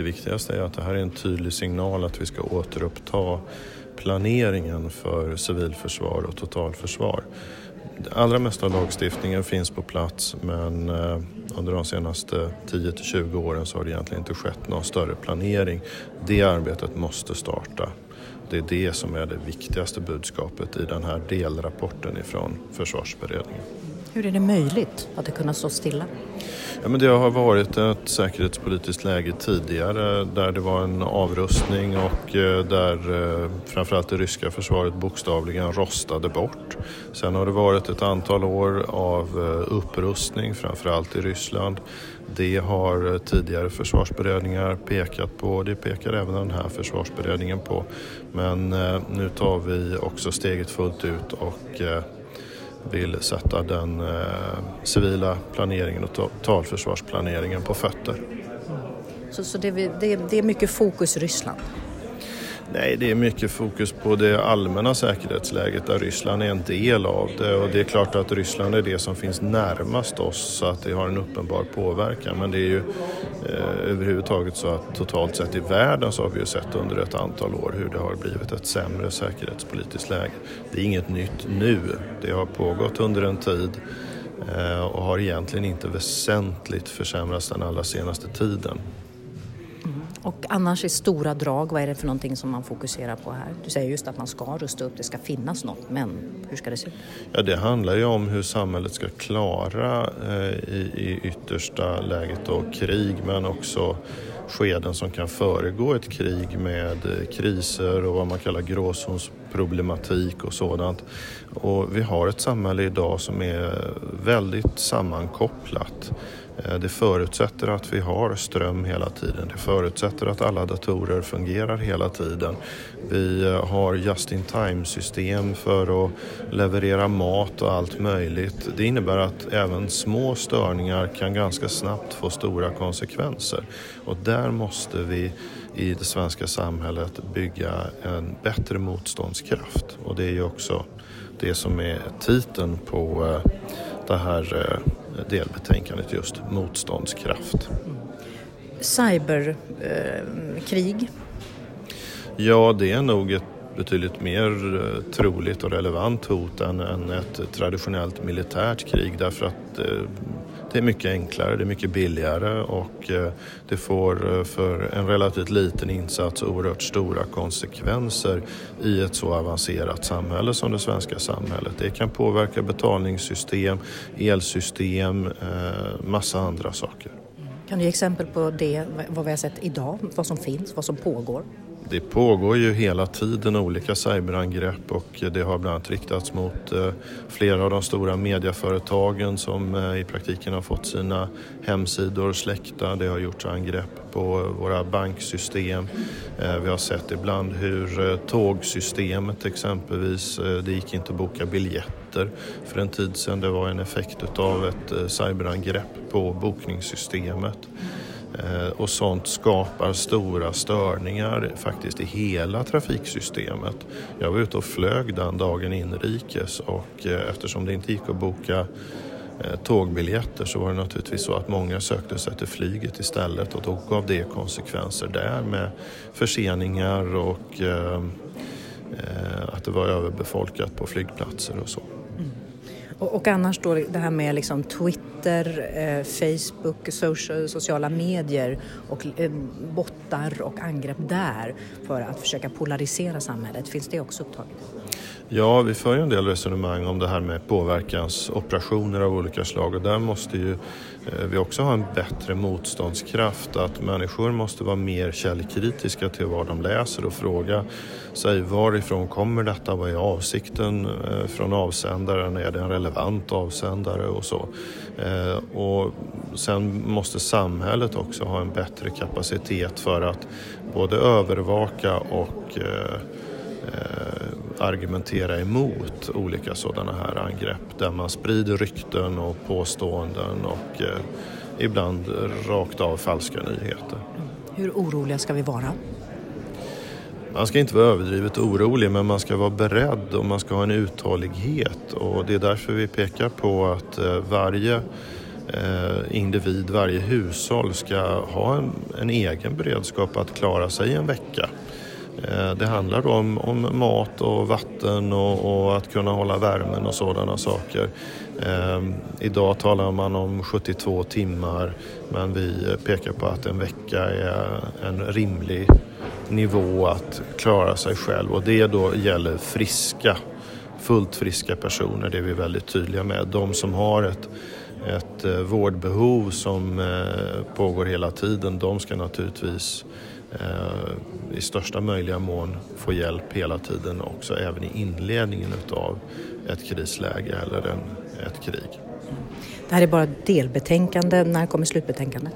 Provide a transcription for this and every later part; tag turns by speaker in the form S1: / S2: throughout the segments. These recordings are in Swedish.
S1: Det viktigaste är att det här är en tydlig signal att vi ska återuppta planeringen för civilförsvar och totalförsvar. Det allra mesta av lagstiftningen finns på plats men eh, under de senaste 10-20 åren så har det egentligen inte skett någon större planering. Det arbetet måste starta. Det är det som är det viktigaste budskapet i den här delrapporten ifrån försvarsberedningen.
S2: Hur är det möjligt att det kunnat stå stilla?
S1: Ja, men det har varit ett säkerhetspolitiskt läge tidigare där det var en avrustning och eh, där eh, framförallt det ryska försvaret bokstavligen rostade bort. Sen har det varit ett antal år av eh, upprustning, framförallt i Ryssland. Det har tidigare försvarsberedningar pekat på, det pekar även den här försvarsberedningen på. Men nu tar vi också steget fullt ut och vill sätta den eh, civila planeringen och totalförsvarsplaneringen på fötter.
S2: Så, så det, det, det är mycket fokus Ryssland?
S1: Nej, det är mycket fokus på det allmänna säkerhetsläget där Ryssland är en del av det och det är klart att Ryssland är det som finns närmast oss så att det har en uppenbar påverkan. Men det är ju eh, överhuvudtaget så att totalt sett i världen så har vi ju sett under ett antal år hur det har blivit ett sämre säkerhetspolitiskt läge. Det är inget nytt nu, det har pågått under en tid eh, och har egentligen inte väsentligt försämrats den allra senaste tiden.
S2: Och annars i stora drag, vad är det för någonting som man fokuserar på här? Du säger just att man ska rusta upp, det ska finnas något, men hur ska det se ut?
S1: Ja, det handlar ju om hur samhället ska klara eh, i, i yttersta läget då krig, men också skeden som kan föregå ett krig med eh, kriser och vad man kallar gråzonsproblematik och sådant. Och vi har ett samhälle idag som är väldigt sammankopplat. Eh, det förutsätter att vi har ström hela tiden. Det förutsätter att alla datorer fungerar hela tiden. Vi eh, har just-in-time-system för att leverera mat och allt möjligt. Det innebär att även små störningar kan ganska snabbt få stora konsekvenser. Och där måste vi i det svenska samhället bygga en bättre motståndskraft. Och det är ju också det som är titeln på eh, det här delbetänkandet just motståndskraft.
S2: Cyberkrig? Eh,
S1: ja, det är nog ett betydligt mer eh, troligt och relevant hot än, än ett traditionellt militärt krig därför att eh, det är mycket enklare, det är mycket billigare och eh, det får eh, för en relativt liten insats oerhört stora konsekvenser i ett så avancerat samhälle som det svenska samhället. Det kan påverka betalningssystem, elsystem, eh, massa andra saker.
S2: Kan du ge exempel på det, vad vi har sett idag, vad som finns, vad som pågår?
S1: Det pågår ju hela tiden olika cyberangrepp och det har bland annat riktats mot eh, flera av de stora mediaföretagen som eh, i praktiken har fått sina hemsidor släckta. Det har gjorts angrepp på våra banksystem. Eh, vi har sett ibland hur tågsystemet exempelvis, det gick inte att boka biljetter för en tid sedan. Det var en effekt av ett cyberangrepp på bokningssystemet. Eh, och sånt skapar stora störningar faktiskt i hela trafiksystemet. Jag var ute och flög den dagen inrikes och eh, eftersom det inte gick att boka eh, tågbiljetter så var det naturligtvis så att många sökte sig till flyget istället och då gav det konsekvenser där med förseningar och ehm, att det var överbefolkat på flygplatser och så. Mm.
S2: Och, och, annars då det här med liksom Twitter, eh, Facebook, social, sociala medier och eh, bottar och angrepp där för att försöka polarisera samhället. Finns det också upptaget?
S1: Ja, vi för ju en del resonemang om det här med påverkansoperationer av olika slag och där måste ju eh, vi också ha en bättre motståndskraft. Att människor måste vara mer källkritiska till vad de läser och fråga sig varifrån kommer detta? Vad är avsikten eh, från avsändaren? Är det en relevant avsändare och så? Eh, och sen måste samhället också ha en bättre kapacitet för att både övervaka och argumentera emot olika sådana här angrepp där man sprider rykten och påståenden och eh, ibland rakt av falska nyheter.
S2: Hur oroliga ska vi vara?
S1: Man ska inte vara överdrivet orolig men man ska vara beredd och man ska ha en uthållighet och det är därför vi pekar på att eh, varje eh, individ, varje hushåll ska ha en, en egen beredskap att klara sig en vecka. Eh, det handlar om, om mat och vatten och, och, att kunna hålla värmen och sådana saker. Eh, idag talar man om 72 timmar men vi pekar på att en vecka är en rimlig nivå att klara sig själv och det då gäller friska, fullt friska personer, det är vi väldigt tydliga med. De som har ett ett eh, vårdbehov som eh, pågår hela tiden, de ska naturligtvis Eh, i största möjliga mån få hjälp hela tiden också även i inledningen utav ett krisläge eller en, ett krig.
S2: Det här är bara delbetänkande. När kommer slutbetänkandet?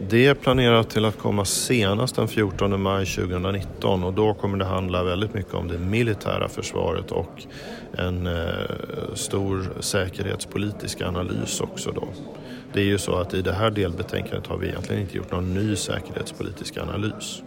S1: Det är planerat till att komma senast den 14 maj 2019 och då kommer det handla väldigt mycket om det militära försvaret och en eh, stor säkerhetspolitisk analys också då. Det är ju så att i det här delbetänkandet har vi egentligen inte gjort någon ny säkerhetspolitisk analys.